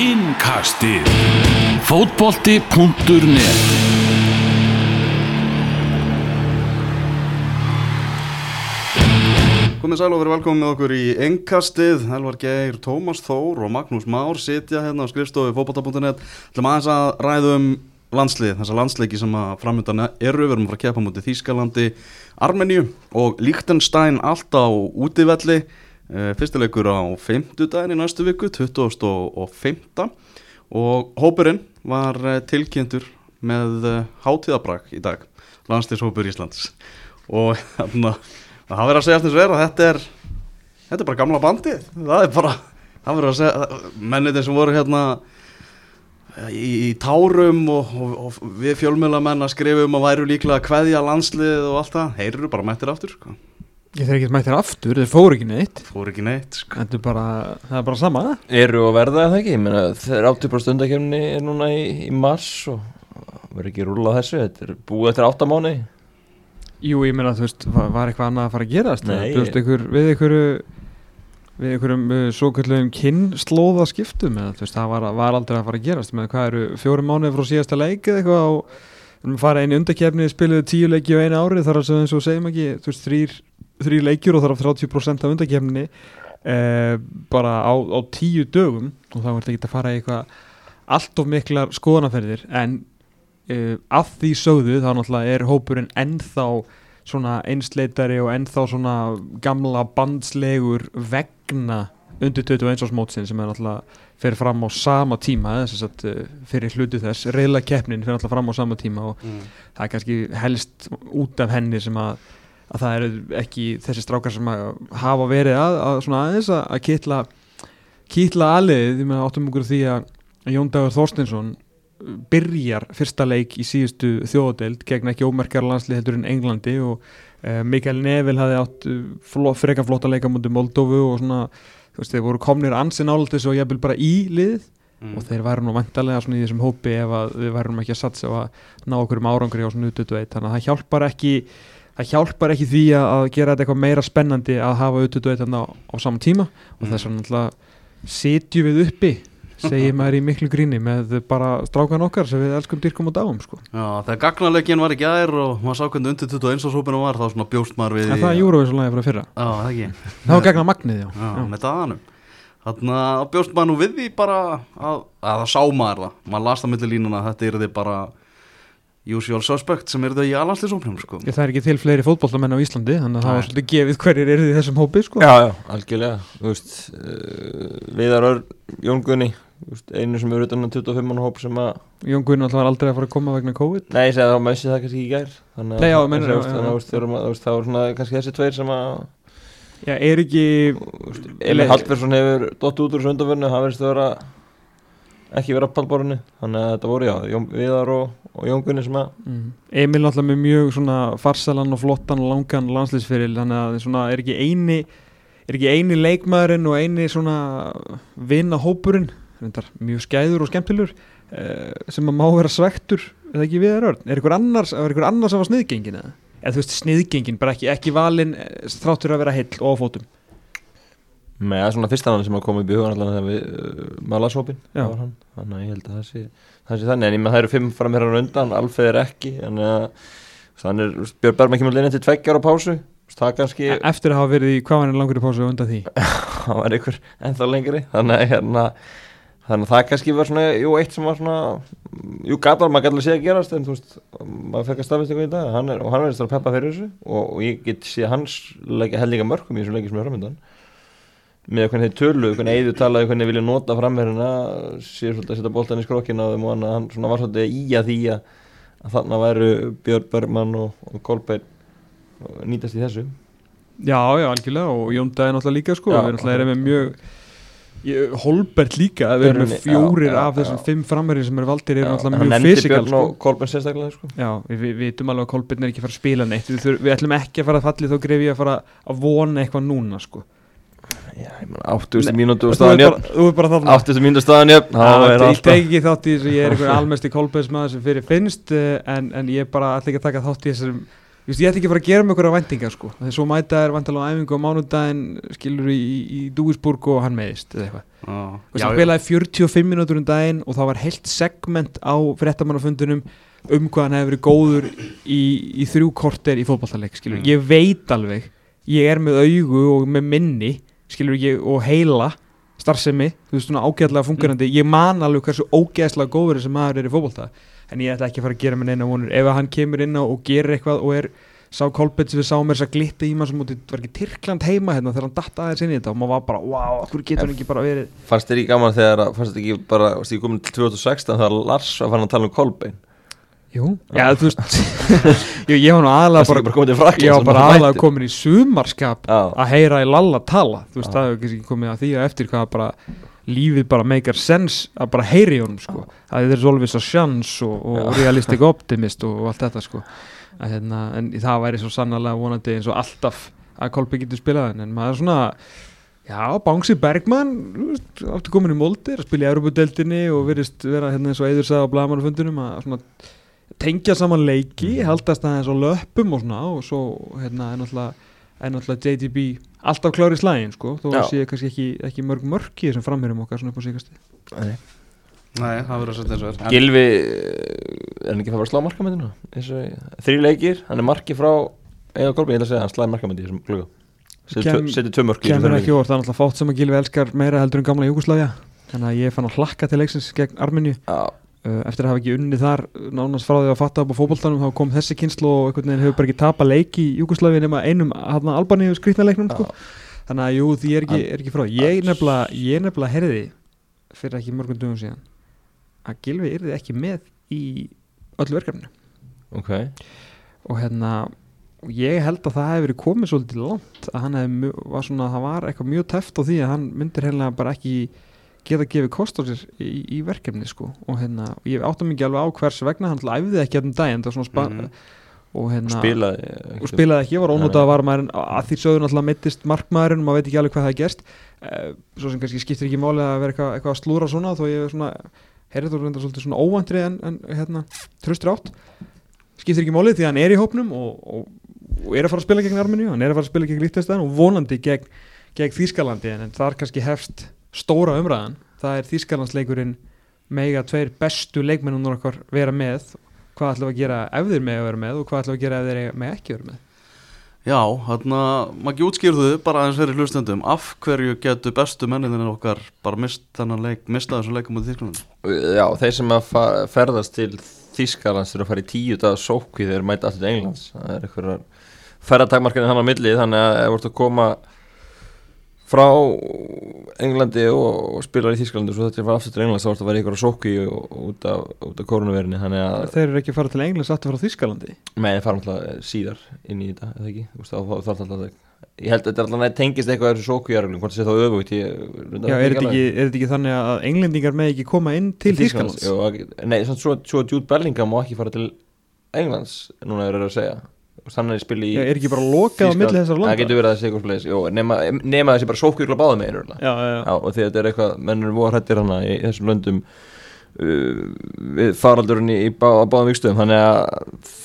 Innkastið. Fótbolti.net Komið sæl og verið velkomin með okkur í Engkastið, Elvar Geir, Tómas Þór og Magnús Már sitja hérna á skrifstofu fótbolta.net ætlum aðeins að ræðum landslið, þessa landsleiki sem að framöndan eru, við erum fara að kepa mútið Þýskalandi, Armeníu og Líktenstein allt á útivelli fyrstileikur á 50 daginn í næstu viku, 2005 og hópurinn var eh, tilkynntur með eh, hátíðabrak í dag, landslýshópur Íslands. Og að það verður að segja þessu verð að þetta er þetta er bara gamla bandið. Það er bara, það verður að segja mennið sem voru hérna í, í tárum og, og, og við fjölmjölamenn að skrifa um að væru líklega að kveðja landslið og allt það, þeir eru bara mættir aftur sko Ég þeir ekki mættir aftur, þeir fóru ekki neitt. Fór ekki neitt sko. Er bara, það er bara sama Eru og verða það ekki, ég meina þeir áttu bara stundakefni er núna í, í mars og verður ekki rúlað þessu, þetta er búið eftir áttamáni Jú, ég meina, þú veist, var var eitthvað annað að fara að gerast? Nei. Þú veist, ykkur, við ykkur við ykkurum uh, svo kallum kynnslóða skiptum eða þú veist, það var, var aldrei að fara að gerast. Með hvað eru fjóri mánuði frá síðasta leik eða eitthvað og að fara einu undakefni spiluðu tíu leiki á einu ári þar að eins og segjum ekki, þú veist, þrýr þrýr leikjur og þar af 30% af undakefni eh, bara á, á tíu dögum og þá er þetta ekki að fara í eitthvað allt of miklar skoðanaferðir en uh, að því sögðu þá náttúrulega er hópurinn ennþá svona einsleitari og ennþá svona gamla bandslegur vegna undir 21 árs mótsin sem er náttúrulega fyrir fram á sama tíma þess að uh, fyrir hlutu þess reyla keppnin fyrir náttúrulega fram á sama tíma og mm. það er kannski helst út af henni sem að, að það eru ekki þessi strákar sem hafa verið að, að svona aðeins að, að kitla kitla aðliðið, ég meina áttum okkur því að Jón Dagur Þorstinsson byrjar fyrsta leik í síðustu þjóðadeild gegn ekki ómerkjar landslið heldur en Englandi og uh, Mikael Neville hafði átt uh, fló, freka flotta leika mútið Moldófu og svona, þú veist, þeir voru komnir ansin áltis og jafnvel bara í lið Mm. og þeir væru nú vantarlega svona í þessum hópi ef að við værum ekki að satsa á að ná okkur um árangri á svona U21 þannig að það hjálpar ekki það hjálpar ekki því að gera þetta eitthvað meira spennandi að hafa U21 þarna á, á sama tíma. Og Mm. þess að náttúrulega setjum við uppi segir maður í miklu gríni með bara strákan okkar sem við elskum dyrkum og dáum sko. Já, þegar gagnarleikin var ekki aðeir og maður sá hvernig undir 21 ásópinu var þá svona bjóst maður við en það er Eurovision-lagi frá fyrra. Já, það ekki. Það var gegna magnið já, Já, með daganum Þannig að bjóst maður nú við því bara að, að það sá maður það. Maður las það usual suspect sem eru þau í alanslisóknum sko. Það er ekki til fleiri fótbollamenn á Íslandi þannig að það var svolítið gefið hverjir eru í þessum hópi sko. Já, já, algjörlega, þú veist uh, Viðar Örn, Jón Gunni veist, einu sem eru utan að 25 mann hóp sem að, Jón Gunn alltaf var aldrei að fara að koma vegna COVID nei, ég segi að þá messi það kannski ekki í gær þannig Nei, já, að- það svona kannski þessi tveir sem að Já, er ekki Emil Hallfersson hefur dott út úr þessu undanverðinu, hann verðist að vera ekki vera á pallborinu þannig að þetta voru já, Jón, Viðar og, og Jón Gunni sem að mm. Emil alltaf með mjög svona farsalan og flottan og langan landslýsferil þannig að svona er ekki eini er ekki eini leikmaðurinn og eini svona vinna hópurinn reyndar, mjög skæður og skemmtilegur eh, sem að má vera svektur eða ekki við er örn, er ykkur annars, er ykkur annars sem var sniðgengin eða? eða þú veist sniðgengin, bara ekki, ekki valin eh, þráttur að vera heill og á fótum með að svona fyrsta hann sem að koma upp í hugan allan við uh, malasópin þannig að ég held að það sé, það sé þannig. En það eru fimm fram hér undan, Alfeð er ekki. Þannig að þannig er Björn Bergman kemur inn til tveggjar á pásu. Kannski, E- eftir að hafa verið í hvað hann er langur í pásu undan því? Það var einhver ennþá lengri. Þannig að hérna þannig að það kannski var svona, jú, eitt sem var svona jú, gæt var, maður gæti alveg sé að gerast en þú veist, maður fekk að staðfist eitthvað í dag. Hann er, og hann verðist að peppa fyrir þessu. Og, og ég get sé hans held líka mörgum í þessu leiki sem er framöndan með hvernig þeir tölu, hvernig Eidur talaði hvernig þeir vilja nota framherina sér svolítið að setja boltan í skrokkina á þeim og hann, svona var svolítið í að því að, að þarna væru Björn Bergman og, og og nýtast í þessu Já, já, algjörlega og Jón Dæði náttúrulega líka sko, Já, við náttúrulega erum með mjög Holbert líka, við erum með fjórir já, af þessum já. fimm framherri sem eru valdir eru náttúrulega mjög fysikal sko. og Kolbeinn sérstaklega sko. Já, við, vitum alveg að Kolbert er ekki að fara að spila neitt við, þur, við ætlum ekki að fara að falli þá greif ég að fara að vona eitthvað núna sko. Já, ég meina 80 mínútu staðan jöfn þú er bara þarna. 80 mínútu og staðan jöfn Ég alltaf tek ekki þátt í þessu, ég er einhver almesti Kolberts maður sem fyrir finnst eh, en, en ég bara ætla ekki að taka þátt í þessum Ég ætti ekki að fara að gera með einhverja væntingar sko. Þegar svo mæta er vantalega á æfingu á mánudaginn skilur í, í Dúisburg og hann meðist eða eitthvað. Já, og sem spilaði 45 minútur um daginn og það var heilt segment á fréttamannafundunum um hvað hann hefur verið góður í, í þrjú korter í fótballtaleik skilur, Mm. ég veit alveg ég er með augu og með minni skilur ég, og heila starfsemi, þú veist svona ágæðlega fungerandi. Ég man alveg hversu ógeðslega góður þessi maður er í fótballta, en ég ætla ekki að fara að gera mér neina vonur, ef hann kemur inn á og gerir eitthvað og er sá Kolbett sem við sáum er þess að glitta í maður sem mútið, var ekki Tyrkland heima hérna þegar hann datta aðeins inn í þetta og maður var bara, wow, okkur getur hann ekki bara verið? Fannst þér ekki gaman þegar að- Fannst þér ekki bara Fannst þér ekki komin til 2016 Þegar Lars var fann að tala um Kolbein Jú, já, þú veist. Jú, ég var nú aðalega bara, bara Frakland ég var bara aðalega komin í sumarskap Já, að heyra í Lalla tala. Þú veist, Já. það hefur kannski ekki komið að því að eftir hvað bara lífið bara meikar sens að bara heyri í honum, sko. Að þetta er always a chance og, og realistic optimist og, og allt þetta, sko. Að, hérna, en það væri svo sannarlega vonandi eins og alltaf að Kolbi getur spilað en, en maður er svona Já, Bangsi veist, aftur komin í Moldir, að spila í Európa-deltinni og verist vera hérna eins og Eður sagði á blagamannafundunum að svona tengja saman leiki, haldast aðeins á löpum og svona og svo hérna er náttúrulega, er JDB alltaf klári í slægin sko, þó Já. að sé kannski ekki, ekki mörg mörki sem framherjum okkar svona upp á síkasti. Nei. Nei, það verður að setja eins og er En- Gilvi Er hann ekki að fara að slá markamændinu? Þrý leikir Hann er marki frá Eða Kolbein, ég ætla að segja Hann slæði markamændi í þessum kluga Setið tvö mörk í þessum Kemur ekki orð, það er náttúrulega fátt sem að Gilvi elskar meira heldur en gamla Júgoslavia, þannig að ég fann að hlakka til leiksins gegn Armenju. Já, eftir að hafa ekki unnið þar nánast frá því að fatta upp á fótboltanum þá kom þessi kynslu og einhvern veginn hefur bara ekki tapa leik í Júkoslavi nema einum Albaníu skrýtna leiknum sko. þannig að jú því er ekki, er ekki frá. Ég nefnilega, ég nefnilega herði fyrir ekki mörgum dögum síðan að Gilvi yrði ekki með í öllu verkefni ok. Og hérna ég held að það hefði verið komið svolítið langt að hann mjö- var svona, það var eitthvað mjög teft á því að hann myndir hérna bara ekki geta gefið kost á sér í, í verkefni sko. Og hérna, og ég átta mikið alveg á hvers vegna hann æfði ekki daginn. Var svona spa, Mhm. og hérna Spilaði og spilaði ekki, ég var Nei, ónótað nei. var maður að því sögur náttúrulega mittist markmaðurinn og maður veit ekki alveg hvað það er gerst uh, svo sem kannski skiptir ekki máli að vera eitthvað, eitthvað að slúra svona þó ég er svona heyrður þú reyndar svolítið svona óvandri en, en hérna, tröstur átt. Skiptir ekki máli því að hann er í hópnum og, og, og er að fara að spila gegn Armeníu hann er að fara að spila gegn Líktestæðan og vonandi gegn, gegn Þýskalandi en, en þar kannski hefst stóra umræðan það er Þýskalandsleikurinn mega tveir bestu leikmennunum okkar vera með. Hvað ætlum við að gera ef þeir með að vera með og hvað ætlum við að gera ef þeir með ekki að vera með? Já, þarna, maður ekki útskýrðu bara aðeins fyrir hlustendum. Af hverju getur bestu menninir okkar bara mist þennan leik, mista þessum leikum út í Þýsklandi Já, þeir sem að ferðast til Þískalands þurfa að fara í tíu dag sókvi þegar þeir mæta aftur til Englands. Það er einhverjar ferðartakmarkanir hann á milli þannig að ef þú ert að koma frá Englandi og, spilar í Þískalandi og svo þetta er að fara aftur til Englands þá ert að vera í einhverjar sókvi út af, út af koronavirinni þannig að Þeir eru ekki að fara til Englands aftur frá Þýskalandi? Með þeir fara alltaf síðar inn í þetta eða ekki, þá þá þarf alltaf að ég held að þetta er alltaf tengist eitthvað þessu sókvíjarglum hvort það sé þá öfugt Já, er þetta ekki, er þetta ekki þannig að englendingar með ekki koma inn til ak- Nei, svo, svo Jude Bellingham má ekki fara til Englands núna er það að segja er spil í er ekki bara lokað á milli þessar landa? Það getur verið að það sé eitthvað Jú, nema, nema þessi bara Já, Já, já, já. og því þetta er eitthvað menn eru voru hrættir hana í þessum löndum uh, við faraldurinn í, í bá, báðum vikstöðum þannig að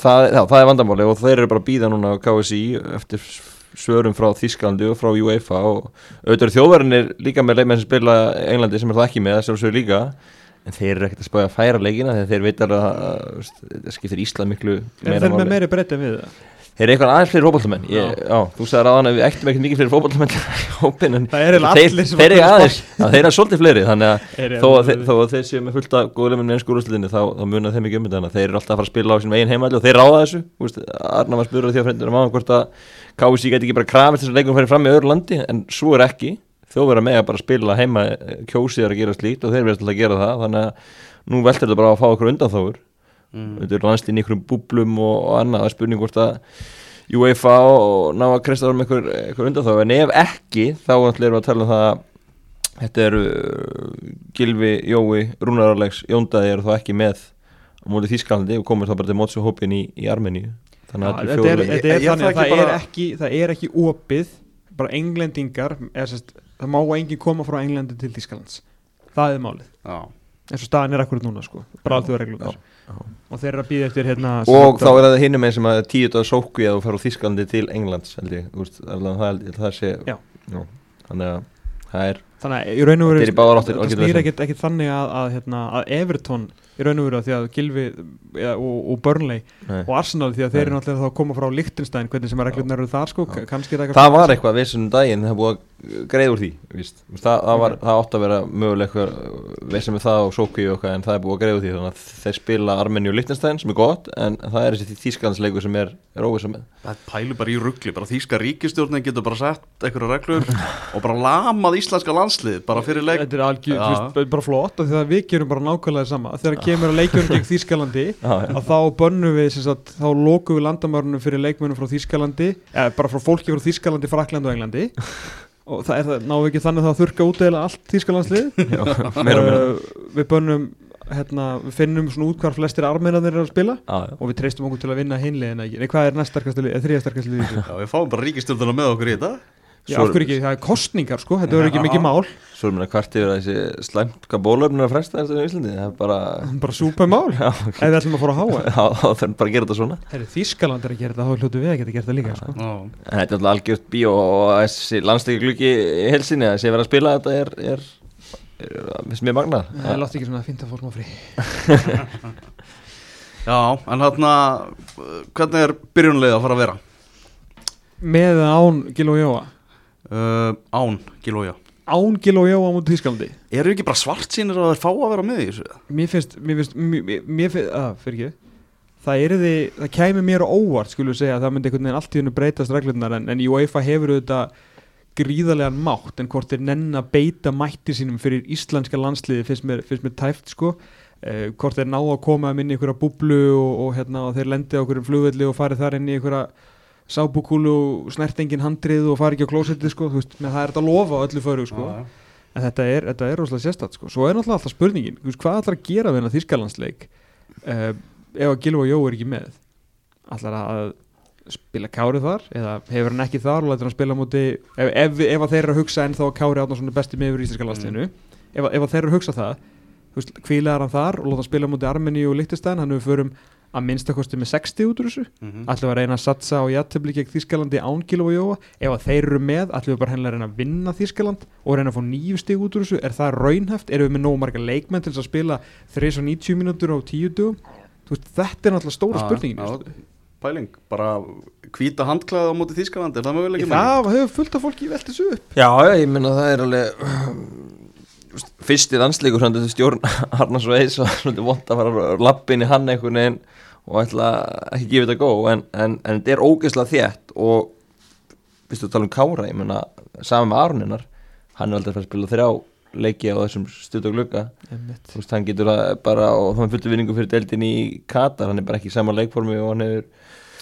það, já, það er vandamáli og þeir eru bara að býða núna á KSI eftir svörum frá Þísklandi og frá UEFA og auðvitað eru þjóðverðinir líka með leikmenn sem spila í Englandi sem er það ekki með þessar svo líka en þeir eru ekkert að spája að færa leikina þegar þeir veitar að, að, að það skiptir Ísland miklu meira þeir með meiri breytt en við það? Þeir eru eitthvað aðeins Já. Já, þú sagði ráðan að við ættum ekkert mikið hópin en Það er þeir, allir þeir að eru aðeins þeir eru svolítið fleiri þannig að þó að, þeir, þó að þeir séu með fullt af góðlega með ennsku úrslutinni þá, þá muna þeim ekki um þetta. Þeir eru alltaf að fara að spila á sínum eigin heimalli og þeir ráða þessu. Arna var spurður því að er þjóðverða með að bara spila heima kjósið að gera slíkt og þeir verðast alltaf að gera það þannig að nú veldur þetta bara að fá okkur undanþáður mm. þetta er landslín í einhverjum búblum og, og annað, það er spurning hvort að UEFA og ná að kristja um einhver, einhver undan þá, en ef ekki þá ætlum við að tala um það að þetta eru uh, Gilvi, Jói, Rúnararlegs, Jóndaði eru þá ekki með á móti Þískalandi og komur þá bara til mótsu hópin í, í Armeníu. Þannig að þetta er, er er að það það er ekki það er ekki opið bara englendingar er, sest, það má engin koma frá Englandi til Þýskalands. Það er málið. Já, eins og staðan er akkurat núna sko, bara alþjóða reglunar Já, já. og þeir eru að býða eftir hérna og þá er það hinum með sem að tíu dagar sókvi að þú fer á Þísklandi til Englands held ég, úst, allavega það, held ég, það sé Já. þannig að það er þannig að í raun og veru Þetta er snýr ekkit þannig að, að, hérna, að Everton í raun og veru að því að Gilvi ja, og, og Burnley nei. og Arsenal því að þeir eru náttúrulega þá að koma frá Lichtenstein hvernig sem er reglurnar eru þar sko, það var eitthvað vissunum daginn það búið að greiða úr því það, það, var, það átti að vera möguleg vissum við það og sókvi og eitthvað en það er búið að greiða úr því þannig að þeir spila Armeni og Liechtenstein sem er gott en það er þessi þýskalandsleikur sem er, er óvisa með. Það pælu bara í ruggli, bara þýska ríkistjórnin getur bara sett einhverja reglur og bara lamað íslenska landslið bara fyrir leik. Þetta er algjör, veist, bara flott af því að við gerum bara nákvæmlega sama. Þegar kemur að leikjum gegn Þýskalandi að þá bönnum við sem sagt, þá lókum við landamörnum fyrir leikmönnum frá Þýskalandi eða bara frá fólki frá Þýskalandi, Frakland og Englandi. Og það er það, náum við ekki þannig að það þurka út eða allt Þýskalandslið Já, meira og meira. Uh, við bönnum hérna, við finnum svona út hvar flestir armeinarnir eru að spila. Já, já. og við treystum okkur til að vinna hinliðin ekki, nei hvað er næst sterkast lið, þrija sterkast lið við fáum bara ríkistjórnina með okkur í þetta Já, af hverju ekki, það er kostningar sko, þetta verður ekki mikið mál. Svo er mér að kvart yfir að þessi slæmt hvað bólöfnum er að fresta þessu í Íslandi. Það er bara bara súpa mál, Já, ef við ætlum að fóra að háa Já, þá þurfum bara að gera þetta svona. Herri, Þískaland er að gera þetta, þá hljótu við að geta gert það líka sko. Já, En þetta er alltaf algjört bíó og þessi landsleiki gluggi í helsinni að sé vera að spila þetta er, er, er, er mér magnað. Það látti ekki svona að finna fólk má frí. Já en þarna hvernig er byrjunlega að fara að vera? Með eða án Gil og Jóa Uh, án, Gilója Án Gil og Jóa mútið Þískalandi Eru ekki bara svart sínir að þeir fá að vera með í þessu? Mér finnst, mér finnst, mér, mér finnst, að, fyrir ekki. Það er því, það kæmi mér á óvart skulum segja, að það myndi einhvern veginn allt í hennu breytast reglurnar en, en UEFA hefur auðvitað gríðarlegan mátt en hvort þeir nenn að beita mætti sínum fyrir íslenska landsliði finnst mér, finnst mér tæft sko. Eh, hvort þeir ná að koma um inn í einhverja búblu og, og, hérna, og þeir lendi á einhverjum flugvelli og farið þar inn í einhverja sábúkúlu og snert engin handrið og farið ekki á klósetti sko, þú veist, það er þetta að lofa öllu föru sko. Já, en þetta er, þetta er rosalega sérstætt sko. svo er náttúrulega alltaf spurningin veist, hvað ætlar að gera við hennar Þískalandsleik uh, ef að Gilva Jó er ekki með ætlar að spila Kári þar? Eða hefur hann ekki þar og lætur hann spila á móti ef, ef, ef að þeir eru að hugsa en þá að Kári Átnarsson er besti meður í Íslenska landsliðinu ef, ef að þeir eru að hugsa það hvílaðar hann þar og láta hann spila á móti Armeni og Lichtenstein hann við förum að minnstakosti með 60 út úr þessu. Mhm. ætlum við að reyna að satsa á jættefli gegn Þískalandi án Gilva Jóa? Ef að þeir eru með ætlum við bara hennilega að reyna að vinna Þískaland og reyna að fá nýju stig út úr þessu? Er það raunhæft, erum við með nógu marga leikmenn til að spila 390 mínútur á 10 dugum Þú veist, þetta er náttúrulega stóra Já, spurningin já, veistu. Pæling, bara hvíta handklæða á móti Þískaland, er það mögulega það hefur fullt af fólki velt þessu upp. Já, já, ég er fyrsti landsleikur svona þetta stjórn Arnars og Eis og vont að fara lappin í hann einhvern veginn og ætla ekki að gefa þetta góð en, en, en þetta er ógeðslega þétt og viðstu að tala um Kára ég menna saman með Arninar hann er aldrei að spila þrjá leiki á þessum stutt og glugga. Einmitt. þú veist, hann getur að bara og er fullt vinningu fyrir deildin í Katar hann er bara ekki í sama leikformi og hann hefur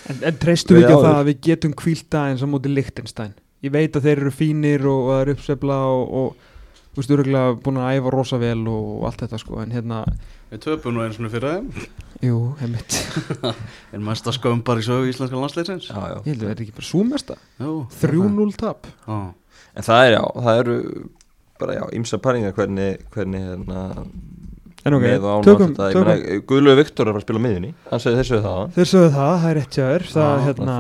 En, en treystum við ekki á það að við getum kvílta eins og móti Lichtenstein Ég veit að þeir eru fínir og, og það er uppsefla og, og þú veist, örgulega búin að æfa rosa vel og allt þetta sko En hérna, Við töpum nú eins og fyrir þeim. Jú, heimitt En mesta skömm bara í sögu íslenska landsleitsins já, já. Ég held að þetta ekki bara súmesta Jú. 3-0 tap. Já, En það er já, það eru bara já, ímsa paringar hvernig, hvernig hérna En ok, tökum, tökum meina, Guðlöfu Viktor er að fara að spila á miðjunni. Hann segði þessu það, Þeir sögðu það, það er rétt hjá þér. Það, hérna,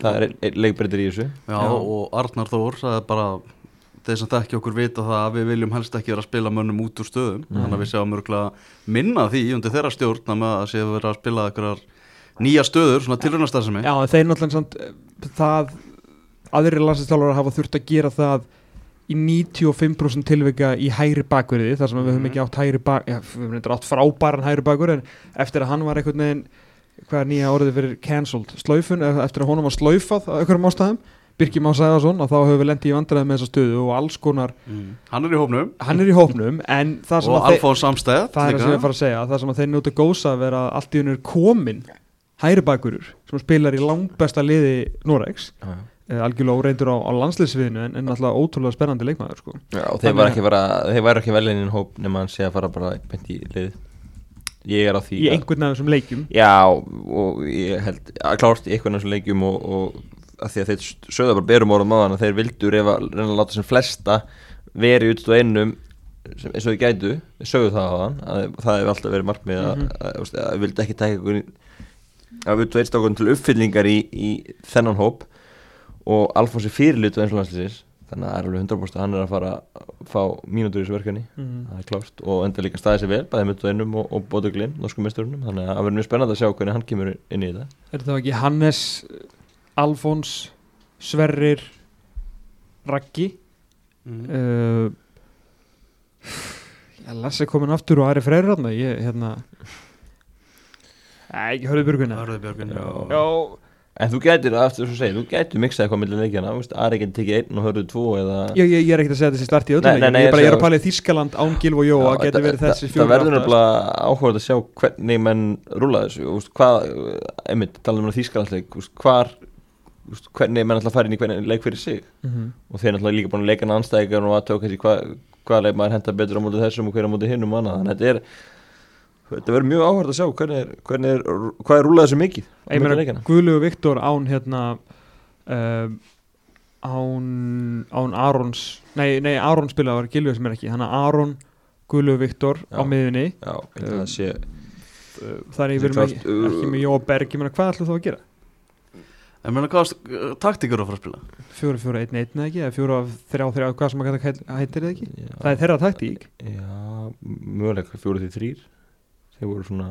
það er leikbreytir í þessu. Já, Já. og Arnar Þór sagði bara þeir sem þekki okkur vita það að við viljum helst ekki vera að spila mönnum út úr stöðum. Þannig að við sjáum örgulega minna því undir þeirra stjórn að með að séu vera að spila eitthvað nýja stöður, svona tilrunastarðsemi já, þeir náttúrulega samt, það aðrir landslistjálfur hafa þurft að gera það í 95% tilvika í hægri bakverði þar sem við höfum Mhm. ekki átt hægri bak já, við höfum reyndar átt frábæran hægri bakur en eftir að hann var einhvern veginn hvað er nýja orðið fyrir cancelled slaufun, eða eftir að honum var slaufað á einhverjum ástæðum, Birkir Má Sæðarsson að þá höfum við lendið í vandræði með þessa stöðu og alls konar, mm. Hann er í hópnum. Hann er í hópnum en það sem og að þeir Alfons Samsteð það er það sem ég er að fara að segja það sem að þeir njóta gósa að vera allt í unir komin hægri bakurur sem spilar í langbesta liði Noregs. Já, eh, algjörlega óreindur á, á landsliðsviðinu en, en alltaf ótrúlega spennandi leikmaður sko. já, og þeir að- ekki væri ekki velin í hóp nema hann sé að fara bara beint í lið. Ég er á því í einhvern af þessum leikjum? Já, og ég held að klárt í einhvern af þessum leikjum og, og að því að þeir sögða bara berum orðum á hann að þeir vildu reyna, að láta sem flesta veri út og einum sem, eins og þið gætu, sögðu það á hann að það hefur alltaf verið markmið að, Mhm. við vildi ekki taka ykkur að við tveist okkur til uppfyllingar í, í þennan hóp. Og Alfonsi fyrirlutu eins og landslýsis þannig að það er alveg 100% að hann er að fara að fá mínútur í þessu verkefni. Mm. það er klárt og enda líka staðið sér vel bæðið með einum og, og Bótuglin, norsku mesturunum þannig að það verður mjög spennandi að sjá hvernig hann kemur inn í þetta. Er það ekki Hannes, Alfons, Sverrir, Raggi. Mm. uh, Ég Lasse komin aftur og Ari Freyr Ég, hérna. Æ, ekki hörðu björguna Hörðu Björgun Já. Já, en þú gætir, aftur svo segir, þú gætir miksaði eitthvað millir leikjana, þú veist, Ari getur tekið einn og hörðu tvo eða ég, ég, ég er ekkert að segja þessi start í öllum leikjum. Ég er bara ég ég er að í Þískaland án Gilv og Jó Já, að geti það- verið þessi fjóri Það verður nefnilega áhugað að sjá hvernig menn rúla þessu. Hvað, einmitt, tala um hvar, úst, hvernig menn fara inn í hvernig leik fyrir sig mm -hmm. og þeir náttúrulega líka búin að leika hann anstæðingar og aðtöka kannski hvað hva leik maður henda betur á móti þessum og hver á móti hinnum og annað þannig að þetta er þetta verður mjög áhugað að sjá hvernig er, hvernig er, hvað er rúlað þessu mikið. Guðlegu Viktor án hérna uh, án án Arons nei, nei Aron spilaði var Gilvið sem er ekki þannig að Aron, Guðlegu Viktor á miðunni Já, ég held að það sé uh, það er yfir uh, ekki með Jó Berg ég meina hvað ætlum þú að gera? En meina hvað uh, taktíkur að fara að spila? Fjóra, fjóra, einn, einn eða ekki? Eða fjóra, þrjá, þrjá, hvað sem að þetta hættir eða ekki? já, Það er þeirra taktík. Já, möguleika fjóru því þrýr þeir voru svona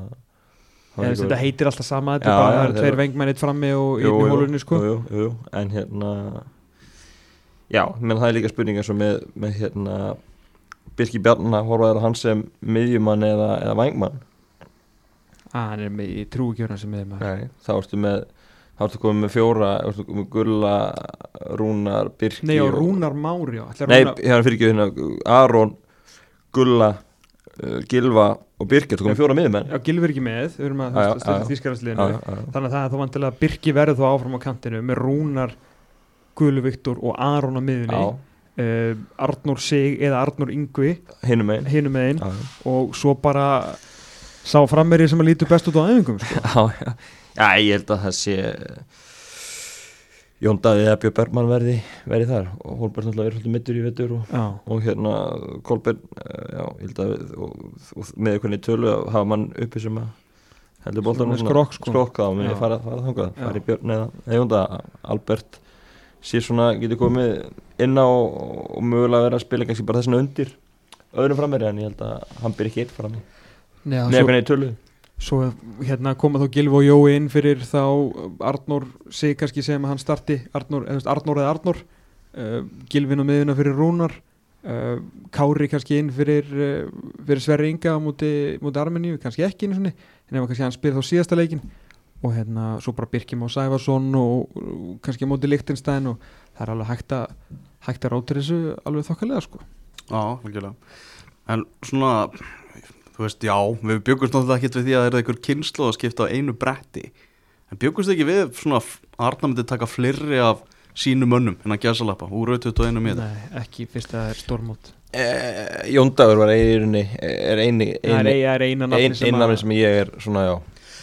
það líka þetta heitir alltaf sama þetta Já, er bara, það þeirra- tveir vengmenn eitt frammi og Jú, einn í hólunni sko. jú, jú, jú, en hérna já, menn það er líka spurning eins og með, með hérna Birki Bjarnar, horfaður á hann sem miðjumann eða, eða vængmann? Að með með þá ertu með ertu komið með fjóra, ertu komið með Gulla Rúnar, Birki Nei, og Rúnar Mári Nei, hérna fyrir ekki hérna Aron, Gulla uh, Gilva og Birki, þú komið fjóra miðjumenn? Já, Gilvi er ekki með. Við erum að styrta já. þannig að það er þá vantilega Birki verður þá áfram á kantinu með Rúnar Guðlu Viktor og Aron á miðunni uh, Arnór Sig eða Arnór Yngvi hinum einn og svo bara sá frammeri sem að lítur best út á æfingum sko. já, já. Já, ég held að það sé Jón Davíð eða Björn Bergmann verði, verði þar. Og Hólberg náttúrulega er svolítið mittur í vettur og, og hérna Kolberg, já, ég held að og, og með einhvern tölu að hafa mann uppi sem að heldur Svona skrokk, sko. skrokk á, menn Já. ég fara, fara þangað í Björn eða, eða Jón Davíð. Albert sé svona, getur komið inn á og, og mögulega verið að spila kannski bara þessuna undir öðrum frammeiri en ég held að hann byrja ekki eitt Nei, með einhvern veginn tölu svo hérna koma þá Gilvi og Jói inn fyrir þá Arnór Sig kannski sem hann starti Arnór, eða, Arnór eða Arnór uh, Gilvin á miðuna fyrir Rúnar uh, Kári kannski inn fyrir uh, fyrir Sverri Inga múti, múti Armeníu, kannski ekki einu svona en ef kannski hann spyrir þá síðasta leikin og hérna svo bara Birkim á Sæfarsson og, og kannski á móti Lichtenstein og það er alveg hægt að hægt að ráta þessu alveg þokkalega sko. Já, algjörlega. En svona, þú veist, já Við byggumst náttúrulega ekki við því að það er einhver kynslu að skipta á einu bretti. En byggumst ekki við svona að Arna myndi taka fleiri af sínum mönnum en að gæsa lappa úr auðvitað og einu miða Nei, ekki fyrst að það er stórmót. Eh, Jón Dagur var eini er eini, eini, er eina nafni ein, sem sem ég er svona já.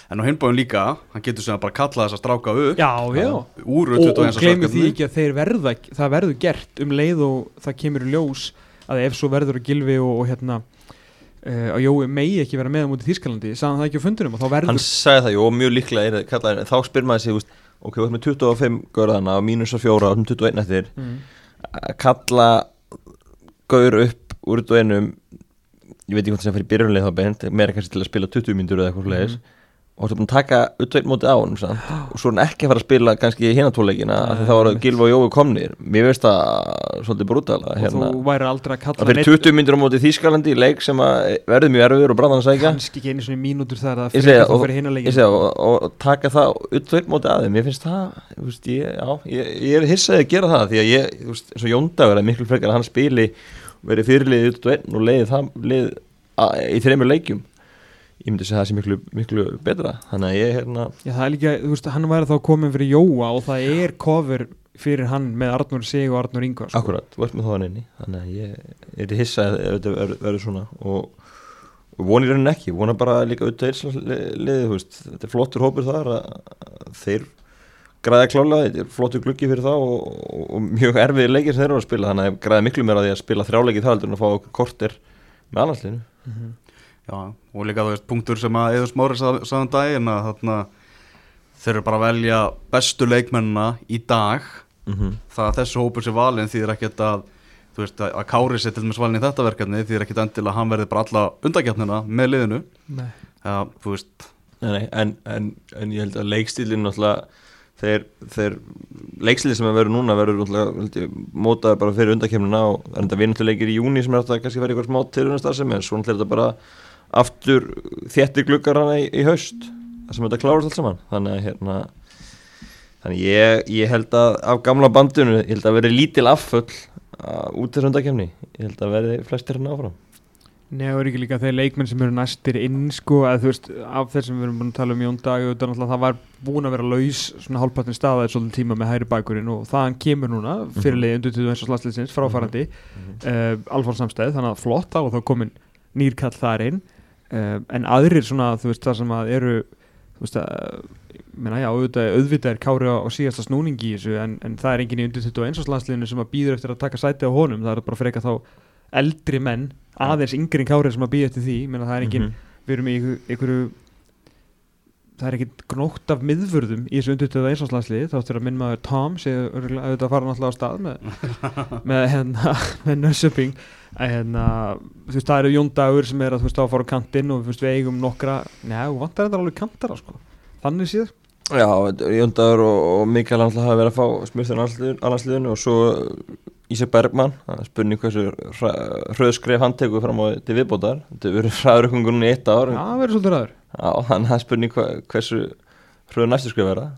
En á hinbáðin líka, hann getur sem að bara kalla þess að stráka upp. Já, já. Úr og, og gleymið því ekki að þeir verða það verður gert um leið og það kemur í ljós að ef svo verður að Gilvi og, og hérna að Jói megi ekki vera með á mútið Þískalandi sagði hann það ekki á fundunum og þá verður hann sagði það, jú, og mjög líklega er það þá spyr maður sig, veist, ok, ert með 25 görðana og mínus og fjóra og 21 eftir mm. kalla gaur upp úr þetta einum ég veit ekki hvort það sem fyrir byrjunlega þá beint meira kannski til að spila 20 mínútur eða eitthvað mm. Og þú búin að taka utveit móti á hann og svo er hann ekki að fara að spila kannski hérna tóleikina af því þá voru einmitt. Gilva og Jói komnir. Mér veist það svolítið brútala og hérna, þú væri aldrei að að kalla fyrir 20 mínútur á móti Þýskalandi í leik sem að verður mjög erfiður og brandan að segja kannski ekki einu svona mínútur þar að fyrir og- fyrir Ég leikin og, og, og taka það utveit móti aðeim, ég finnst það þú veist, ég, já, ég, ég er hissaði að gera það því að ég, þú veist, eins og Jóndagur er miklu frekar að hann spili og verið fyrirliðið út og einn og leiði það lið a, í þreymur leikjum ég myndi segja það sé miklu, miklu betra. Þannig að ég hérna Já, það er líka, þú veist, hann væri þá komin fyrir Jóa og það er cover fyrir hann með Arnur Sig og Arnur Ingvar sko. akkurat, ert með þá hann inni. Þannig að ég er hissaði ef þetta verður- svona. Og, og vonir raunin ekki, vona bara líka auðvitað veist, þetta er flottur hópur þar að, að þeir græða klálega, þetta er flottur gluggi fyrir þá og, og, og mjög erfiðir leikir sem þeir eru að spila. Þannig að græða miklu meira á því að spila þrjáleiki það heldur en að fá korter með annarsliðinu Já, og líka þú veist, punktur sem að Eður Smári sagðan daginn að þarna þeir eru bara að velja bestu leikmennina í dag. Mm það að þessu hópur sé valin þýðir ekkert að þú veist, að að Kári sé til dæmis valin í þetta verkefni þýðir ekkert endilega að hann verði bara alla undakjarnina með liðinu. Nei. Já, þú veist, Nei, nei, en, en, en ég held að leikstílinn náttúrulega þeir, þeir leikstílinn sem að verður núna verður náttúrulega held ég, mótaður bara fyrir undakemnina og það er þetta vinnuleikir í júni sem er þetta kannski verið eitthvað smá aftur þéttir gluggar hana í, í haust það sem þetta klárast allt saman. Þannig að hérna þannig ég, ég held að af gamla bandinu ég held að verði lítil afföll út þessu undakemni ég held að verði flestir hérna áfram. Nei, og er ekki líka þeir leikmenn sem eru næstir inn sko, að þú veist, af þeir sem við erum búin að tala um Jón Dag, auðvitað náttúrulega það var búin að vera laus svona hálfpartin staðaði svolítið tíma með hæri bækurinn og þaðan kemur núna fyrirlegi undir 21. slagsliðsins fráfærandi uh, Alfons Samstæð, þannig að flott þá og þá komin nýrkall þar inn en aðrir svona, þú veist, það sem að eru þú veist að menna já, auðvitað, auðvitað er Kári á, á síðasta snúningi í þessu en, en það er enginn í undir 21. slagsliðinu sem að býður eftir að taka sæti á honum, það er bara freka þá eldri menn, aðeins yngri en Kári sem að býða eftir því, menna það er enginn við erum í einhverju það er ekkert gnótt af miðvörðum í þessu undirtöða einsvarslandsliði þá þurfa minn maður Tom sé auðvitað að fara náttúrulega á stað með, með, hérna, með nörsöping að hérna, þú veist það eru Jón Dagur sem er að þú veist á að fara á kantinn og þú veist við eigum nokkra, neða, vantar þetta alveg kantara sko, þannig séð. Já, Jóndagur og, og Mikael alltaf hafa verið að fá smurþun allarsliðinu og svo Ísak Bergmann, það er spurning hversu hröðskref hann tekur fram á til viðbótar, þetta verður fræðurökkungunni í eitt ár, Já, það verður svolítið ræður þannig að það er spurning hva, hversu hröðu næstu skrif verða.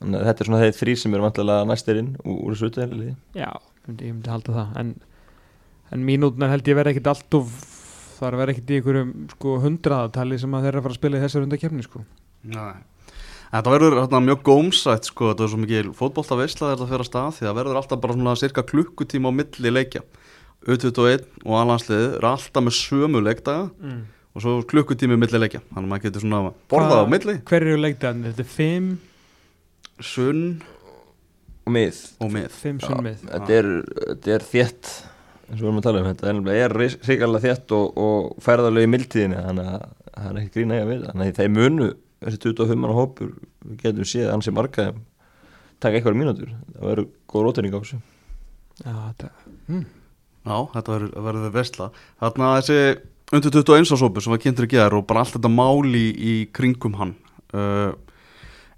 Þannig að þetta er svona þeir þrý sem eru vantilega næstir inn úr, þessu utveðli Já, ég myndi, halda það. En, en mínútnar held ég verði ekkit allt of það er verið ekkit í einhverjum sko hundraðatali sem að þeirra fara að spila í þessar undakefni sko. Nei. Þetta verður hérna, mjög gómsætt sko, þetta er svo mikið fótbolta veisla þetta fyrir að stað því að verður alltaf bara svona cirka klukkutíma á milli leikja. U21 og alhansliðið eru alltaf með sömu leikdaga. Mm. Og svo klukkutími milli leikja þannig að maður getur svona borðað á milli. Hver eru leikdagarnir? Þetta er 5 sunn og mið. og mið. 5 Já, sunnmið þetta er, þetta er þétt eins og við erum að tala um. Þetta er, nefnilega- er ríkarlega þétt og, og færðarlega í mildtíðinni þannig að það er ekki grína ég að við. Þannig að þeir munu þessi 25 manna hópur við getum séð ansi marga þeim taka eitthvað mínútur. Það verður góð rótning á þessu. Já, þetta mm. Já, þetta verður, verður veisla Þarna þessi undir 21 ásópu sem var kynntur í gerð og bara allt þetta máli í kringum hann. Uh,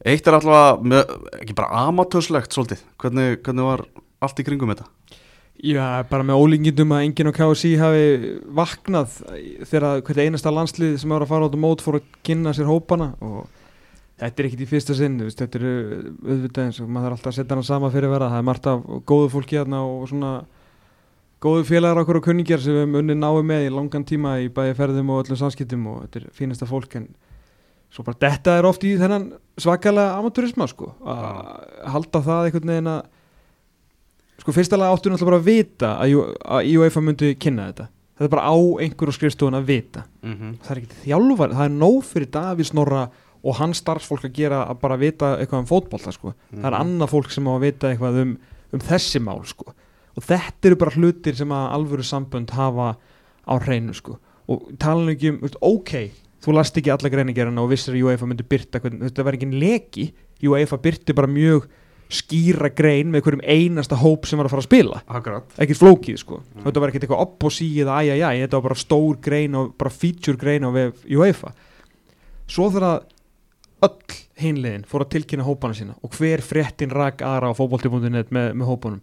Eitt er með, ekki bara amatörslegt svolítið, hvernig, hvernig var allt í kringum þetta? Já, bara með ólingindum að enginn á KSI hafi vaknað þegar hvert einasta landslið sem var að fara át á mót fór að kynna sér hópana og þetta er ekkit í fyrsta sinn veist, þetta er auðvitað eins og maður þarf alltaf að setja hana sama fyrir vera það er margt af góðu fólki hérna og svona góðu félagar okkur og kunningjar sem við höfum unni náðu með í langan tíma í bæði ferðum og öllum samskiptum og þetta er fínasta fólk en svo bara þetta er oft í þennan svakalega amatúrisma sko að halda það einhvern veginn að sko fyrstalega áttu náttúrulega bara að vita að, UEFA myndi kynna þetta þetta er bara á einhverju skrifstofun að vita Mm -hmm. það er ekki þjálfar, það er nóg fyrir Davís Snorra og hans starfsfólk að gera að bara vita eitthvað um fótbolta sko. það er annað fólk sem á að vita eitthvað um, um þessi mál sko. Og þetta eru bara hlutir sem að alvöru sambönd hafa á hreinu sko. og tala ekki um, ok þú last ekki alla greinigerina og vissir að UEFA myndi byrta, þetta var ekki leki. UEFA byrti bara mjög skýra grein með hverjum einasta hóp sem var að fara að spila. Akkurat. Ekkert flókið sko. Þetta var ekkert eitthvað opposí eða æjæjæ þetta var bara stór grein og bara feature grein á UEFA. Svo þegar öll hinliðin fór að tilkynna hópana sína og hver fréttin rak aðra á fótbolti.net með, með hópunum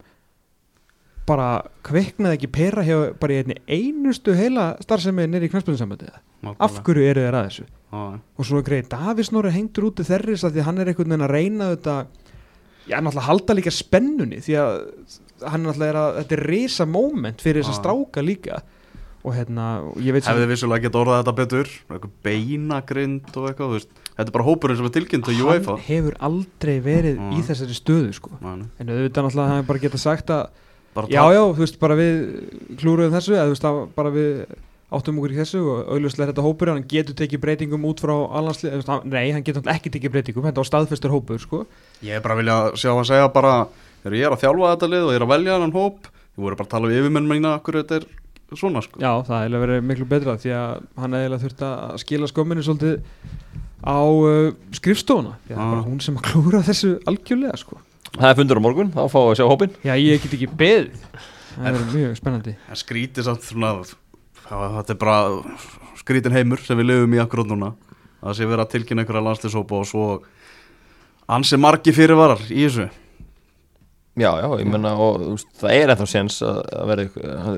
bara kveiknaði ekki pera hjá bara í einni einustu heila starfsemi nýri í knæspunnsambandi af hverju eru þeir að þessu? Hverju? og svo er greið Davís Snorri hengtur út í þerris að því hann er einhvern veginn að reyna þetta já, náttúrulega halda líka spennunni því að hann náttúrulega er að þetta er risa moment fyrir þess að stráka líka. Og hérna, og ég veit sem Hefði vissulega gett orðað þetta betur eitthvað beinagrind og eitthvað þú veist. Þetta er bara hópurinn sem er tilkynnt til UEFA. hann hefur aldrei verið í þessari stöðu sko. En auðvitað náttúrulega hann bara geta sagt að já, já, þú veist, bara við klúruðum þessu, eða þú veist, að bara við áttum okkur í þessu og auðvitað þetta hópur hann getur tekið breytingum út frá allanslið, nei, hann getur ekki tekið breytingum þetta á staðfestur hópur, sko. Ég er bara að vilja sjá að segja bara þegar ég er að þjálfa þetta lið og ég er að velja hann hóp. Ég voru bara að tala um yfirmenn mína okkur þetta er svona sko. Já, það hefði verið miklu betra því að hann hefði þurft að skila skömminu svolítið á uh, skrifstofuna. Því að er Ah. bara hún sem að klúra þessu algjörlega sko. Það er fundur á morgun, þá fáum við að sjá hópin Já, ég get ekki beðið. Það er mjög spennandi. En skrítið samt svona það- er bara skrítin heimur sem við lifum í akkurat núna. Það sé vera að tilkynna einhverja landslýsópa og svo ansi margi fyrirvarar í þessu. Já, já, ég menna og veist, það er ennþá séns að, að vera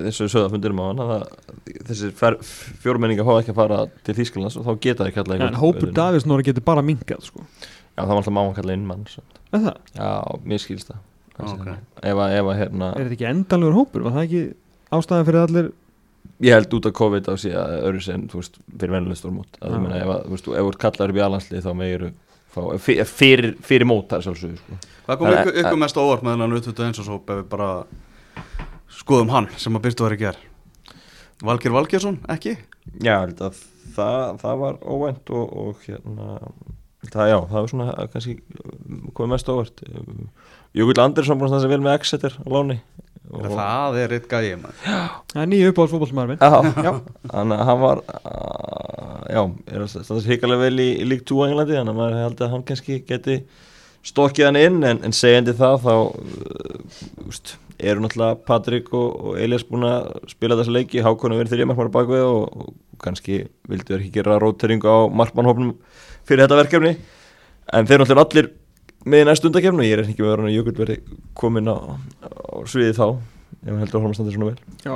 þessu sögða fundurum á það, þessi fjórmenninga fá ekki að fara til Þýskalands og þá geta þeir kalla En hópur Davís Nóra getur bara minkað sko. Já, það var alltaf máma að kalla inn mann samt. Er það? Já, mér skilst það Þessi Ok. hérna. ef, að, ef að hérna Er þetta ekki endanlegur hópur? Var það ekki ástæðan fyrir allir Ég held út af COVID á síðan öðru sem, þú veist, fyrir venjuleg stórmót þú meina, ef, að, veist, ef þú ert kallar upp í alhanslið þá megiru fyrir, fyrir mót það er sjálfsögðu, sko Hvað kom Það er- ykkur, ykkur mest óvart með þennan utvutu eins og svo ef við bara skoðum hann sem að byrstu var í ger Valgir Valgjersson, ekki? Já, ég held að það, það var óvænt og, og hérna það, já, það var svona að kannski komið mest óvart. Jökull Andersson búin að standa sig vel með Exeter á láni. Og, Það er eitt gæði maður? Það er nýju uppáhaldsfótballsmaður minn. Já, já, þannig að hann var já, er sig hikalega vel í, í League 2 á Englandi, þannig að maður held að hann kannski geti stokkið hann inn en, en segjandi það þá uh, úst, eru náttúrulega Patrik og, og Elias búin að spila þessa leiki Hákonu verið þeirri markmann á bakvið og, og kannski vildu þeir ekki gera róteringu á markmannhófnum fyrir þetta verkefni. En þeir náttúrulega allir með í næstu undakefni og ég er ekki með að vera Jökull verið komin á, á sviði þá ef hann heldur að að standa svona vel. Já,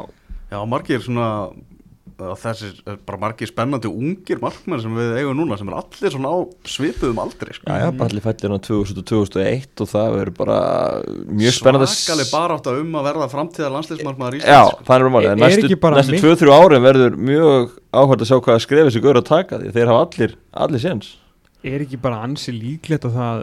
Já, margir svona er bara margir spennandi ungir markmenn sem við eigum núna sem er allir svona á svipuðum aldri sko. Já, já, bara allir fættir á 2000 og 2001 og það verður bara mjög spennandi Svakaleg bara átt að um að verða framtíða landsliðsmarkmaður í Já, Íslands sko. það er Er- er Næstu, ekki bara næstu mitt- 2-3 árin verður mjög áhvert að sjá hvað að skrifa þessi gaur að taka því þeir hafa allir, allir séns er ekki bara ansi líklegt að það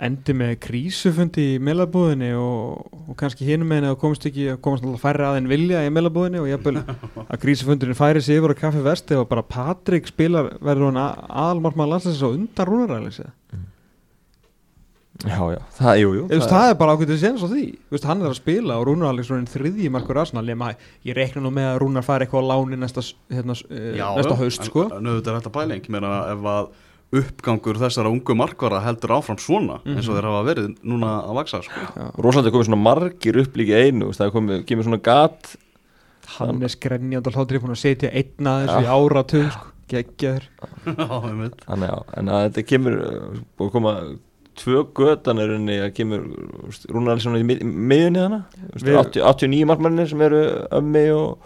endi með krísufundi í meilabúðinni og, og kannski hinum með henni að komast ekki að komast alltaf færri að en vilja í meilabúðinni og jafnvel að krísufundurinn færi sig yfir á kaffi vesti og bara Patrik spilar verður hann aðalmarkmaður landslæsins og undan rúnaræðis Já, já, það, jú, jú það, það er bara ákveðið séns á því. Þú veist, hann er að spila og Rúnar Alex er þriðji markur Arsenal ég, ma- ég reikna nú með að Rúnar fari eitthvað á láni næsta, hérna, eh, Já, næsta já, haust sko. En auðvitað er uppgangur þessara ungu markvara heldur áfram svona eins og Mhm. þeir hafa verið núna að vaksa sko. Rósandi komið svona margir upp líka í einu það komið, kemur svona gat hann er skrenjand og hlátri búin að setja einna þessu í áratug sko. Þannig já, en að þetta kemur búið að koma tvö götan er unni að kemur Rúnarlisson í mið- miðjunni hana Við- 80, 89 markmannir sem eru ömmi og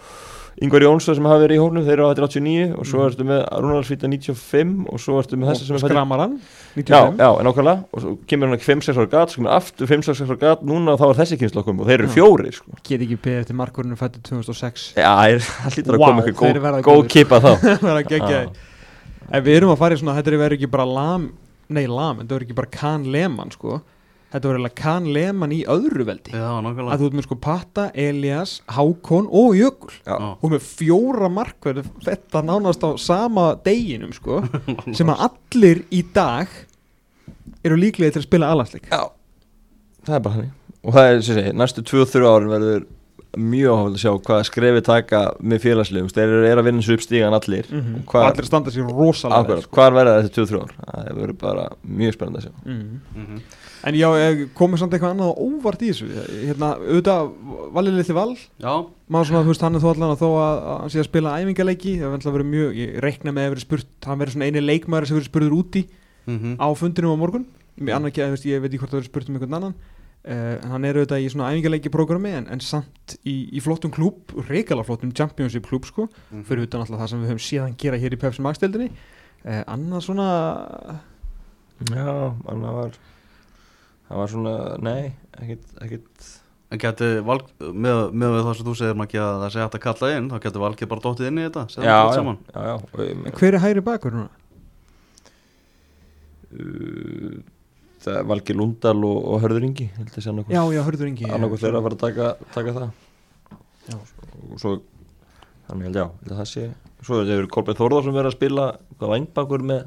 Ingvar Jónsson sem hafa verið í hóknum þeir eru á þetta 89 og svo ertu með Rúnarlisvita 95 og svo ertu með þessi sem og er fæddur- skramar hann? Já, 95 já, en ákvæmlega og svo kemur hann ekki 5-6 ára gat, svo kemur aftur 5-6 ára gat núna og þá er þessi kynnslokkum og þeir eru Já. fjórir sko. get ekki beðið eftir markurinn fættu 2006 Já, það hlýtur að koma þeir verða góð, kipa þá. Það er að geggja en við erum að fara í svona þetta verður ekki bara lam nei lam, þetta verður ekki bara Kahn Lehmann sko. Þetta verður eiginlega Kahn Lehmann í öðru veldi. Já, að nákvæmlega þú ert með sko Patta, Elias, Hákon og Jökul Já. Og með fjóra markverð þetta nánast á sama deginum sko, sem að allir í dag eru líklega til að spila alansleik Já, það er bara hann og það er, sem ég segi, næstu 2-3 árin verður mjög áhuga að sjá hvað skrefi taka með félagslegum, þeir eru er að vinna svo upp stígan allir. Mm -hmm. Hvað- allir standa sér rosalega vel, Akkurat, hvar verða þessi 2-3 ár? Það verður bara mjög spennandi að sjá. Mhm. Mhm. En já, eh, komið samt eitthvað annað á óvart í þessu? Hérna, auðvitað, Valið litli val. Já, Má svona, þú veist, hann er þó allan að þó að, að hann sé að spila æfingaleiki. Það verður verið mjög, ég reikna með að verið spurt Hann verið svona eini leikmaður sem verið spurður úti Mhm. Á fundinum á morgun. Ég, annar, ekki, þú veist, ég veit ekki hvort það verið spurt um einhvern annan En hann er auðvitað í svona æfingaleiki prógrami en, en samt í, í flottum klúb Reykjala flottum championship klúb sko Mhm. Fyrir utan alltaf það sem við höfum séðan gera hér í Pepsi Max deildinni uh, Annað svona Já, hann var það var svona, nei, ekkit, ekkit En geti valg, með, með það sem þú segir Maggi að það sé hægt að kalla inn þá getur valgið bara dottið inn í þetta já, já, saman. já, já, meina, Hver er hægri bakur núna? uh, Valgi Lundal og, og Hörður Ingi Já, já, hörður Ingi annarkvæmt þeirra að fara að taka, taka það. Já. og svo þannig held já, held að það sé svo þetta Kolbeinn Þórðar sem verður að spila hvað vangbakur með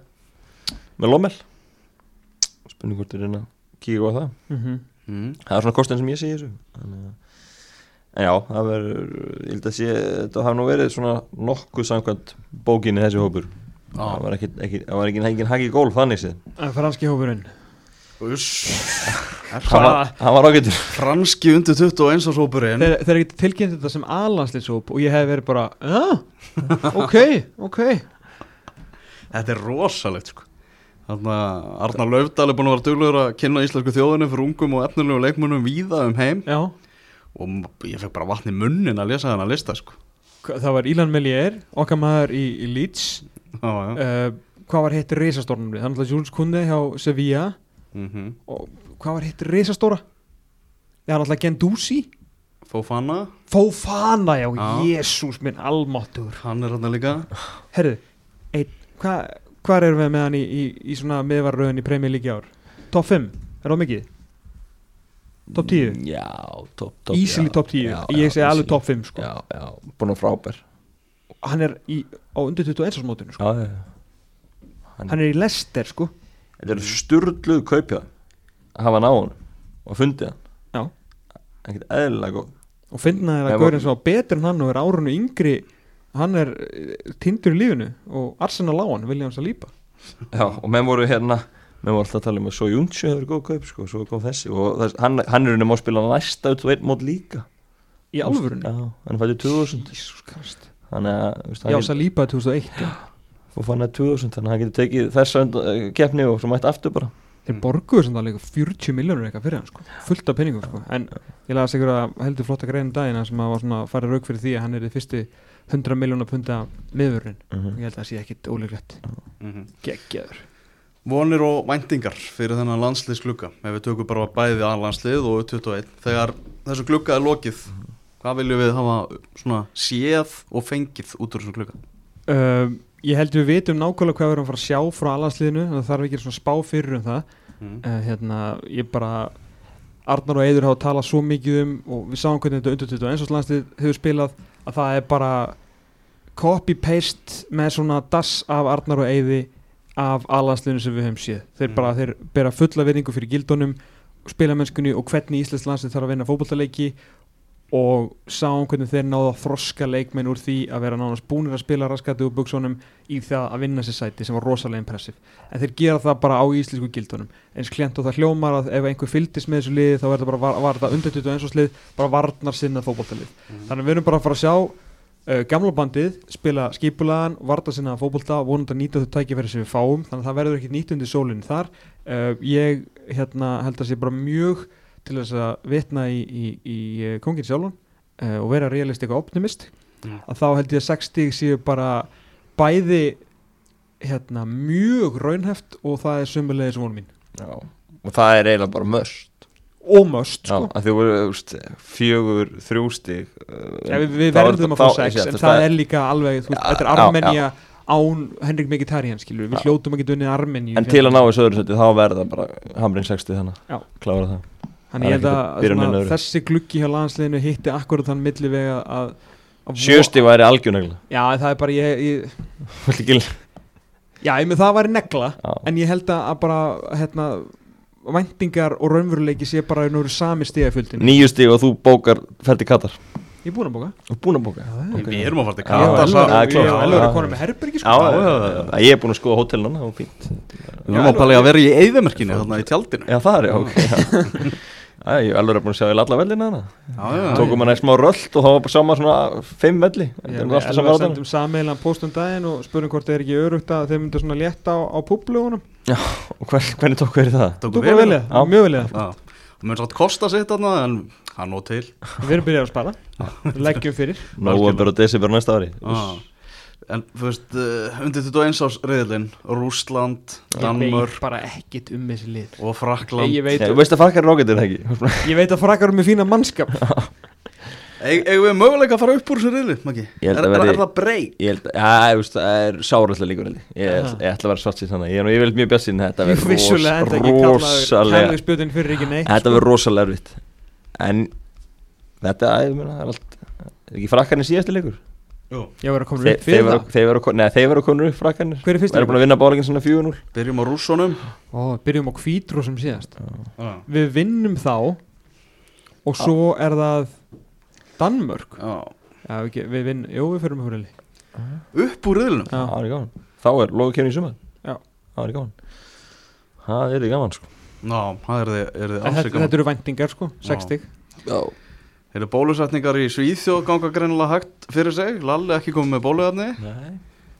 með Lommel. Spurning hvort er hérna kíka á það. Mm. Mhm. það er svona kostin sem ég sé í þessu. Þannig að- Já, það verður, ég held að sé, þetta hafa nú verið svona nokkuð samkvæmt bókinni þessi hópur. Það Já, var ekki, ekki, það var ekki, ekki hagi gólf þannig séð. En franski hópurinn Hann það var, hann var ágættur franski undir 21 árs hópurinn Þeir, þeir ekki tilkynnt þetta sem aðlandslýshóp og ég hef verið bara, ok, ok. Þetta er rosalegt sko. Þannig að Arnar Laufdal er búin að vera duglegur að kynna íslensku þjóðinu fyrir ungum og efnilegu leikmunum víða um heim. Já, og ég fekk bara vatn í munnin að lesa þennan lista sko. Það var Ílan Melier, okkar maður í, í Leeds. Já, já. Uh, Hvað var hitt reisastórnumni? Þannig að Jules Kunde hjá Sevilla mm og hvað var hitt reisastóra? Það er alltaf Gendouzi Fofana, Fofana, já, Já. jésús minn almáttur hann er hann líka Herðu, ein, hva, hvað erum við með hann í, í, í svona miðvarröðin í í ár? Top 5, er það mikið? Top 10? Já, top, top Easily já, top 10, já, ég segi alveg top 5 sko. Já, já, búin að frábær Hann er í, á undir 21 mótinu sko. Já, já, já Hann, Hann er í Leicester sko. Þetta er sturluð kaupja að hafa hann og fundið hann. Ekkert eðlilega góð og finna þér að að- Gaurin svo betur en hann og er árunu yngri hann er eh, tindur í lífinu og Arsenal á hann, William Saliba. Já, og menn voru hérna menn voru alltaf að tala um að svo Juntsjö hefur góð kaup sko, svo kom þessi. Og þess, hann, hann er um að spila næsta út og einn mót líka. Í alvörunni? Já, hann fætti 2000 Jesus Christ Þannig að, Já, hann Saliba 2001 já. Og fann að 2000 þannig að hann getur tekið þessa uh, keppni og svo mætti aftur bara. Þeir borguðu sem það líka 40 miljónur eitthvað fyrir hann sko. fullt af penningum sko. en ég laði sigur að heldur flotta grein daginn sem að var svona að fara rauk fyrir því að hann er í fyrsti 100 miljónar punda miðurinn Mhm. ég held að það sé ekkit óleiklegt mm geggjaður. Vonir og væntingar fyrir þennan landsliðsglugga ef við tökum bara bæði að landslið og 21 þegar þessu glugga er lokið hvað viljum við hafa svona séð og fengið út úr þessu glugga? Um, ég held við vitum nákvæmlega hvað við erum að fara að sjá frá allansliðinu það þarf ekki svona spá fyrir um það mm. uh, hérna, ég bara Arnar og Eidur hafa talað svo mikið um og við sáum hvernig þetta undir 21 landslið hefur spilað að það er bara copy-paste með svona dass af Arnar og Eiði af allansliðinu sem við höfum séð þeir Mm. bara, þeir bera fulla verðingu fyrir gildunum spilamennskunni og hvernig Íslands landslið þarf að vinna fótballtaleiki og sáum hvernig þeir náðu að þroska leikmenn úr því að vera nánast búnir að spila raskati úr buksunum í það að vinna sér sæti sem var rosalega impressiv en þeir gera það bara á íslensku gildunum. Eins klient og það hljómar að ef einhver fylgist með þessu liði þá er það bara var, það undirtutu eins og slið bara varnar sinnað fótboltalið. Þannig að við erum bara að fara að sjá uh, gamla bandið spila skipulagan varnar sinnað fótbolta og vonandi að nýta þau tækifæri sem við fáum þannig að það verður hérna að til þess að vitna í, í, í uh, kongin sjálfan uh, og vera realistik og optimist Mm. að þá held ég að 60 séu bara bæði hérna mjög raunheft og það er sömulegis vonum mín. Já, og það er eiginlega bara möst og möst Já, sko. að því voru úst, fjögur, þrjú stig uh, ja, við, við er verðum að þetta- fá þá- 6 ég sé, en þetta það er líka alveg þú veist, Já, þetta er já, Armenía án Henrik Mkhitaryan skilur við. Já. hljótum ekki dunnið Armeníu En til að ná þessu öðru seti þá verða bara Hamrin 60 þannig Já. Klára það þannig ég held að svona, öðru. þessi gluggi hjá landsliðinu hitti akkurat þann millivega að, að Sjösti væri algjörnegla já það er bara ég, ég já ég með það væri negla Já, en ég held að að bara hérna væntingar og raunveruleiki sé bara eru sami stigafjöldin Níu stig og þú bókar ferdi Katar. Ég er búin að bóka. Búin að bóka? Já, Við erum að fara til Já, ég Katar ég er konum já. með herbergi Já, sko ég er búin að skoða fínt. Við erum að að vera í eyðamerkinu þarna í tjaldinu. Já, það er, já, ok já. Já, ég er alveg búin að sjá í alla vellina Já, já, já. Tókum hann eða smá rölt og þá var bara saman svona fimm velli. Er við Elvar sendum sameilan postum daginn og spurum hvort er ekki örugt að þeir myndu svona létta á, á públugunum Og hver, hvernig tók hverju það? Tóku Tók vel vel í í það? það, mjög vel í það. Já, og mér satt kosta sitt þarna en hann nóg til. Við erum byrjað að spara, við leggjum fyrir. Nóvember og desember næsta ári. En þú veist, uh, undir 21 árs reyðlinn Rússland, Ég Danmör veit bara ekkit um þessi lið og Frakland Ég veit, þú veist að frakkar er ágættir það ekki ég veit að frakkar eru með fína mannskap Eigum við möguleika að fara upp úr þessu reyðli, Maggi? Ég held Er, að er, verði- er það breyk? Ég held, já, ég veist, það er sárallega líkur held ég. Ég, Aha. ég ætla að vera svart síðan þannig Ég er nú yfirleitt mjög bjassin Þetta verður Vissulega enda ekki ros, kallaður rosalega kærleiksbjöðin fyrir ekki neitt Þetta sko. verður rosalega erfitt En þetta, ég meina, það er allt Er ekki frakkarnir síðasti leikur? Ég verður að koma upp þeir fyrir það þeir þeir verður konur upp frakkarnir Hver er fyrsti? Það er búin að vinna báleikin svona 4-0 byrjum á rússonum. Ó, Byrjum á kvítrú sem síðast. Já. Við vinnum þá Og svo er það Danmörk. Já. Já, við, við vinn, jú, við fyrir með húrili Upp úr riðlunum Já, Það er gaman. Þá er loðkefni í sumar. Já. Það er gaman. Það er gaman sko. Já, það er þið, er þið alls þetta, ekki þetta eru væntingar sko, Já. 60 Já Eru bólusetningar í Svíþjóð ganga greinilega hægt fyrir sig? Lalli ekki komið með bóluefni? Nei.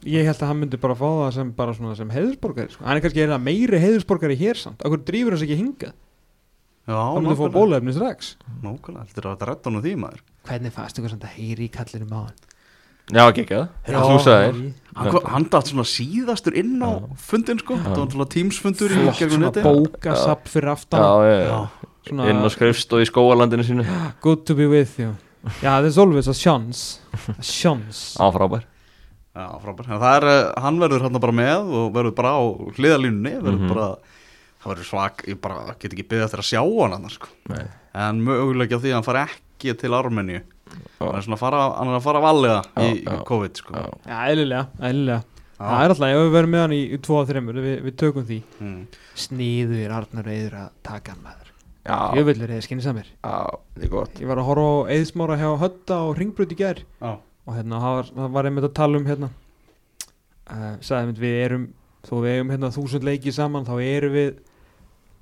Ég held að hann myndi bara fá það sem, bara svona sem heiðursborgari sko. Hann er kannski eiginlega meiri heiðursborgari hér samt? Akkur drýfur hans ekki hingað? Já, Hann myndi fá bólefni strax. Nókulega, þetta er að redda nú því maður. Hvernig fannst ykkur samt að heyri í kallinu máðan? Já, ekki ekki það Hann, hann datt svona síðastur inn á Já. fundin sko. Það var svona tímsfundur í Flott gegnum svona bókasapp fyrir aftan. Já, já, já. Já. Svona Inn á skrifstóð í skóalandinu sínu. Good to be with you. Já, there's always a chance. A chance. Á, frábær. Já, frábær. En það er, eh, hann verður hann bara með og verður bara á hliðalínunni verður Mhm. bara, það verður svak ég bara get ekki beðið eftir að sjá hann annars sko. Nei. En mögulega á því að hann fari ekki til Armeníu. Hann er svona að fara, hann er að fara valega í, Já, í já. COVID sko. Já. Já, eðlilega, eðlilega. Já. Það er alltaf, ef við verðum með hann í, í 2 og 3 við, við tökum því. Mm. Sniður Arnar Eður að taka hann maður Já, það er gott. Ég var að horfa á Eðsmára hjá Hötta og Ringbrut í gær. Já. og hérna, það var, var einmitt að tala um hérna uh, sagði einmitt við erum þó við eigum hérna þúsund leiki saman þá erum við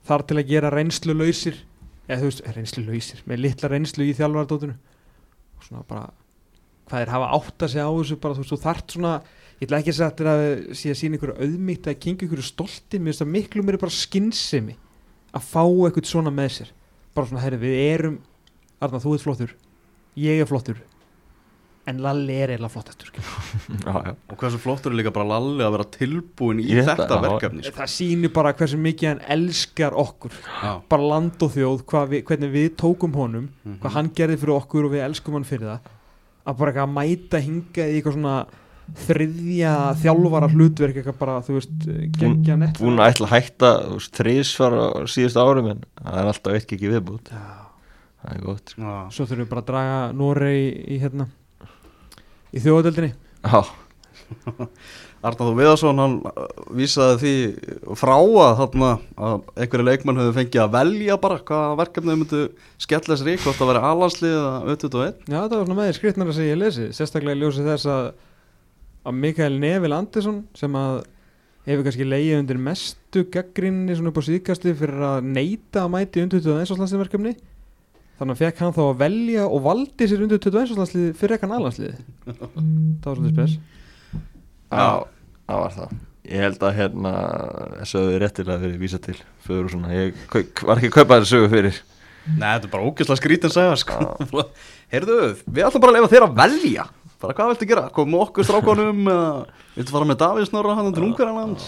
þar til að gera reynslu lausir eða þú veist, reynslu lausir með litla reynslu í þjálfardótinu og svona bara hvað er hafa átt að segja á þessu bara þú veist, þú þart svona ég ætla ekki að segja að þetta sé að sína ykkur auðmýtt að kinga ykkur stolti, mér finnst það miklu mér bara skinnsemi að fá eitthvað svona með sér bara svona, herri, við erum Arna, þú ert flottur, ég er flottur en Lalli er eiginlega flottastur skilur. Já, já og hversu flottur er líka bara Lalli að vera tilbúin í Í þetta, verkefni sko. það sýnir bara hversu mikið hann elskar okkur Já. bara land og þjóð, við, hvernig við tókum honum Mhm. hvað hann gerði fyrir okkur og við elskum hann fyrir það að bara eitthvað að mæta hinga í eitthvað svona þriðja þjálfara hlutverk eitthvað bara, þú veist, geggja nett Búin að ætla að hætta þrísvar á síðustu árum en það er alltaf eitt ekki viðbútt Já. Það er gott sko. Já. svo þurfum við bara að draga Norei í, í hérna í þjóðadeldinni Já, Arnáður Viðarsson hann uh, vísaði því frá að, þarna, að einhverju leikmann höfðu fengið að velja bara hvaða verkefni þau myndu skella sér í hvort það veri alanslið eða 21 Já, það var svona með því skrifnara sem ég lesi sérstaklega í ljósi þess að að Mikael Neville Andersson sem að hefur kannski leiðið undir mestu gaggrinni svona upp á síðkasti fyrir að neyta að mæti undir 21 áslansliðverkefni þannig að fekk hann þá að velja og valdi sér undir 21 áslansliði fyrir ekkan alanslið það var svolítið spes. Já, það var það. Ég held að hérna hefur réttilega verið vísa til og svona, ég var ekki að kaupa þessu sögu fyrir. Nei, þetta er bara ógeðslega skrítin segja sko. Heyrðu, við ætlum bara að leifa þér að velja bara hvað viltu gera, koma okkur strákonum eða viltu fara með Davís Norra hann til Ungarlands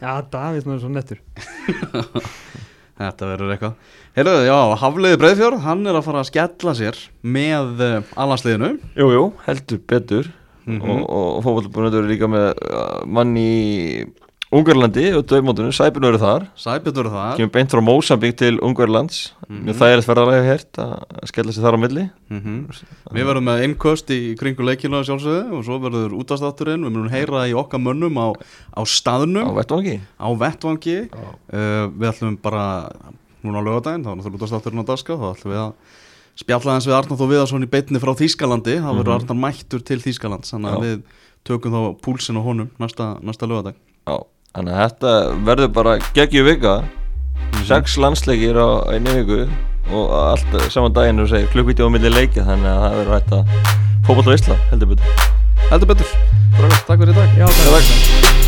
Já, Davís náður svo nettur. Þetta verður eitthvað. Heyrðu, já, Hafliði Breiðfjörð, hann er að fara að skella sér með uh, alansliðinu Jú, jú, heldur betur. Mhm. og, og fótballbúinur eru líka með uh, mann í Ungarlandi og döfmótunum, Sæbjörn eru þar. Sæbjörn verður það kemur beint frá Mósambík til Ungarlands Mhm. mjög þægilegt ferðarlega hert að skella sér þar á milli. Mm Við verðum með innköst í kringu leikinu sjálfsögðu og svo verður útastátturinn við munum heyra í okkar mönnum á, á á staðnum, vettvangi. Á vettvangi. Uh, Við ætlum bara núna á lögadaginn, þá er náttúrulega útastátturinn á daska þá ætlum við að spjalla eins við Arnar Þó Viðarsson í beinni frá Þýskalandi. Þá verður Mhm. Arnar mættur til Þýskalands þannig að við tökum þá púlsinn á honum næsta, næsta lögadag Já, þannig að þetta verður bara geggju vika. Sex landsleikir á einu viku og allt saman daginn og segir klukkvíti á milli leiki þannig að það verður hægt að fótboll og isla heldur betur. Heldur betur, Dragar, takk fyrir í dag. Já, Takk.